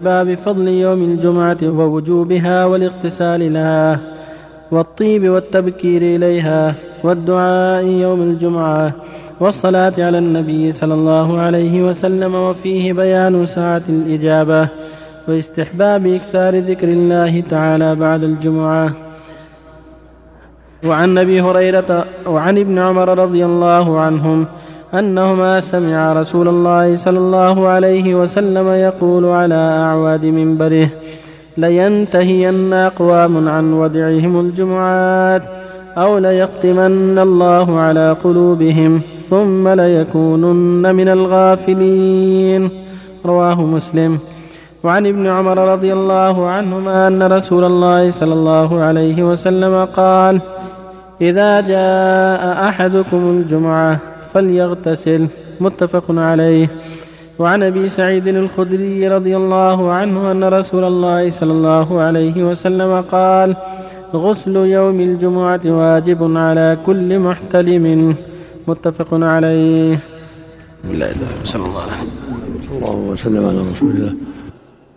باب فضل يوم الجمعة ووجوبها والاغتسال لها والطيب والتبكير إليها والدعاء يوم الجمعة والصلاة على النبي صلى الله عليه وسلم وفيه بيان ساعة الإجابة واستحباب إكثار ذكر الله تعالى بعد الجمعة. وعن أبي هريرة وعن ابن عمر رضي الله عنهم أنهما سمع رسول الله صلى الله عليه وسلم يقول على أعواد منبره لينتهين أقوام عن ودعهم الجمعات أو ليختمن الله على قلوبهم ثم ليكونن من الغافلين. رواه مسلم. وعن ابن عمر رضي الله عنهما أن رسول الله صلى الله عليه وسلم قال إذا جاء أحدكم الجمعة فليغتسل. متفق عليه. وعن أبي سعيد الخدري رضي الله عنه أن رسول الله صلى الله عليه وسلم قال غسل يوم الجمعة واجب على كل محتلم. متفق عليه. بالله صلى الله عليه صلى الله وسلم على رسول الله.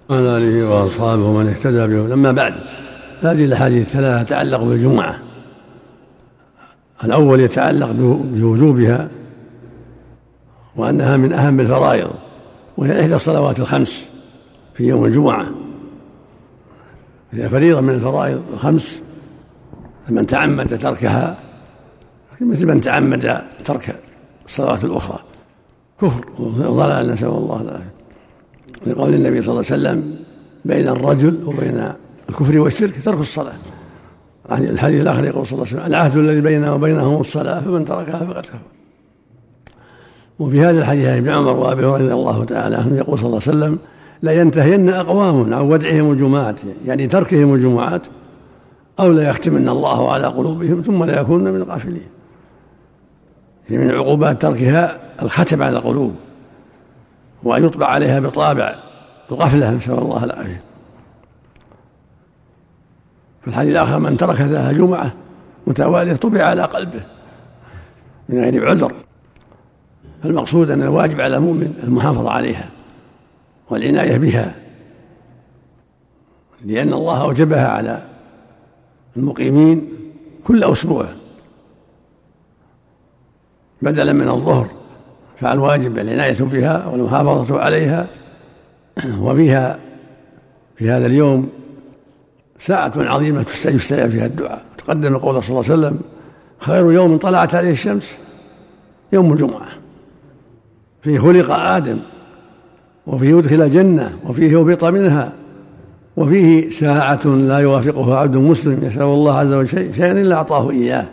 وعلى آله وأصحابه ومن اهتدى به لما بعد هذه الأحاديث الثلاثة تتعلق بالجمعة. الأول يتعلق بوجوبها وأنها من أهم الفرائض وهي إحدى الصلوات الخمس في يوم الجمعة. هي فريضة من الفرائض الخمس فمن تعمد تركها مثل من تعمد ترك الصلوات الأخرى. كفر وضلال نسأل الله العافية. لقول النبي صلى الله عليه وسلم بين الرجل وبين الكفر والشرك ترك الصلاة. الحديث الآخر يقول صلى الله عليه وسلم العهد الذي بيننا وبينهم الصلاة فمن تركها فقد كفر. وفي هذا الحديث ابن عمر وأبي هريرة رضي الله تعالى عنه يقول صلى الله عليه وسلم لا ينتهين اقوام عن ودعهم الجمعات. يعني تركهم الجمعات أو لا يختمن الله على قلوبهم ثم لا يكونن من الغافلين. من عقوبات تركها الختم على القلوب وأن يطبع عليها بطابع الغفلة نسأل الله العافية. في الحديث الآخر من ترك ذا جمعة متوالية طبع على قلبه من غير عذر. فالمقصود أن الواجب على المؤمن المحافظة عليها والعناية بها لأن الله أوجبها على المقيمين كل أسبوع. بدلا من الظهر فالواجب العناية بها والمحافظة عليها وفيها في هذا اليوم ساعة عظيمة يستجاب فيها الدعاء. تقدم قول صلى الله عليه وسلم خير يوم طلعت عليه الشمس يوم الجمعة. فيه خلق آدم وفيه أدخل الجنة وفيه هبط منها وفيه ساعة لا يوافقها عبد مسلم يسأل الله عز وجل شيئا إلا أعطاه إياه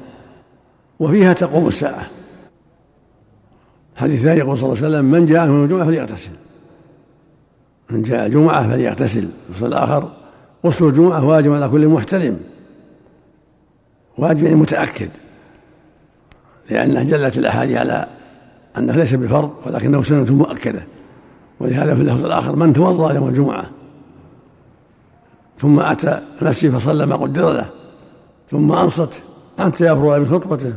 وفيها تقوم الساعة. الحديث الثاني يقول صلى الله عليه وسلم من جاء من الجمعة فليغتسل. من جاء الجمعة فليغتسل. الفصل الآخر غسل الجمعة واجب على كل محتلم واجب يعني متأكد لأنه جلت الأحاديث على أنه ليس بفرض ولكنه سنة مؤكدة. ولهذا في اللفظ الآخر من توضأ يوم الجمعة؟ ثم أتى المسجد فصلى ما قدر له. ثم أنصت حتى يفرغ من خطبته.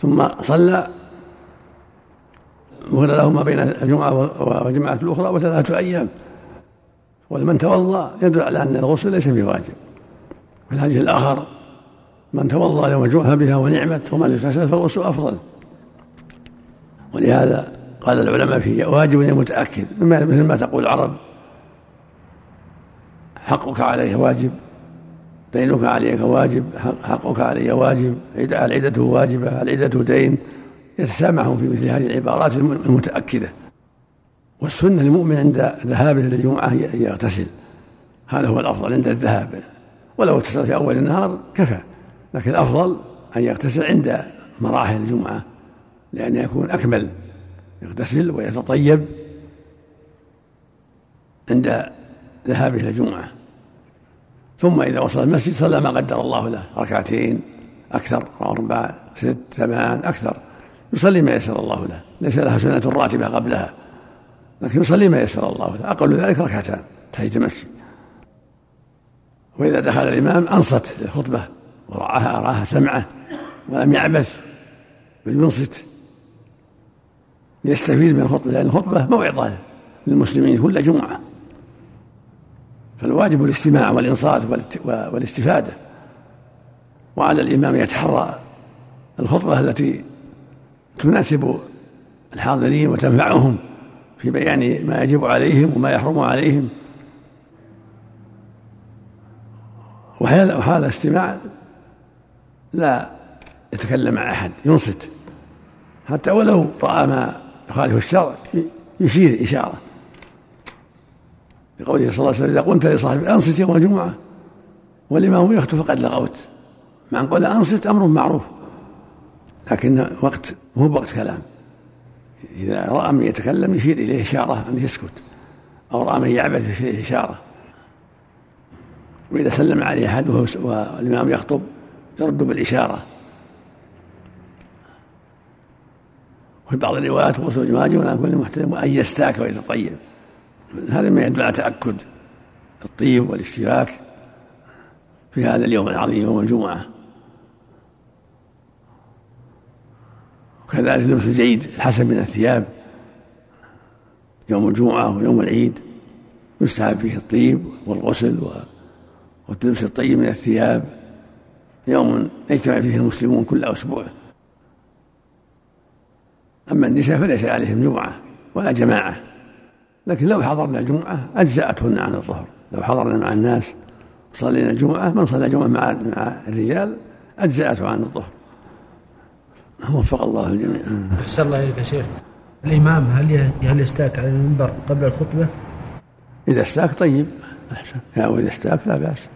ثم صلى. مهل له ما بين الجمعة والجمعة الأخرى وثلاثة أيام. ولمن توضأ. يدل على أن الغسل ليس بواجب. في الحديث الآخر من توضأ يوم الجمعة بها ونعمت ومن اغتسل فالغسل أفضل. ولهذا قال العلماء فيه واجب متأكد مثل ما تقول العرب. حقك عليه واجب دينك عليك واجب حقك علي واجب العدة واجبة العدة دين. يتسامحون في مثل هذه العبارات المتأكدة. والسنة للمؤمن عند ذهابه للجمعة يغتسل. هذا هو الأفضل عند الذهاب. ولو اغتسل في أول النهار كفى. لكن الأفضل أن يغتسل عند مراحل الجمعة. لأن يكون أكمل يغتسل ويتطيب عند ذهابه إلى الجمعة. ثم إذا وصل المسجد صلى ما قدر الله له ركعتين أكثر أربع ست ثمان أكثر. يصلي ما يسر الله له. ليس له سنة راتبة قبلها لكن يصلي ما يسر الله له. أقل ذلك ركعتان تحية المسجد. وإذا دخل الإمام أنصت للخطبة ورعاها أراها سمعه ولم يعبث بل ينصت. ليستفيد من الخطبة لأن الخطبة موعظة للمسلمين كل جمعة. فالواجب الاستماع والإنصات والاستفادة. وعلى الإمام يتحرى الخطبة التي تناسب الحاضرين وتنفعهم في بيان ما يجب عليهم وما يحرم عليهم. وحال الاستماع لا يتكلم مع أحد ينصت. حتى ولو رأى ما يخالف الشرع يشير إشارة. لقوله صلى الله عليه وسلم إذا قلت لصاحبك أنصت يوم الجمعة والإمام يخطب فقد لغوت. مع أن قول أنصت أمر معروف لكن وقت مو وقت كلام. إذا رأى من يتكلم يشير إليه إشارة أن يسكت أو رأى من يعبث يشير إليه إشارة. وإذا سلم عليه أحد والإمام يخطب ترد بالإشارة. وفي بعض الروايات وصول واجب على كل محترم وأن يستاك ويتطيب هذا ما يدل على تأكد الطيب والاشتراك في هذا اليوم العظيم يوم الجمعة. وكذلك لبس الجيد الحسن من الثياب. يوم الجمعة ويوم العيد يستحب فيه الطيب والغسل واللبس الطيب من الثياب. يوم يجتمع فيه المسلمون كل أسبوع. أما النساء فليس عليهم جمعة ولا جماعة. لكن لو حضرنا الجمعة أجزأتهن عن الظهر. لو حضرنا مع الناس صلينا الجمعة من صلى الجمعة مع مع الرجال أجزأته عن الظهر. وفق الله الجميع. أحسن الله إليك يا شيخ. الإمام هل هل يستاك على المنبر قبل الخطبة؟ إذا استاك طيب أحسن. يا وإذا استاك لا بأس.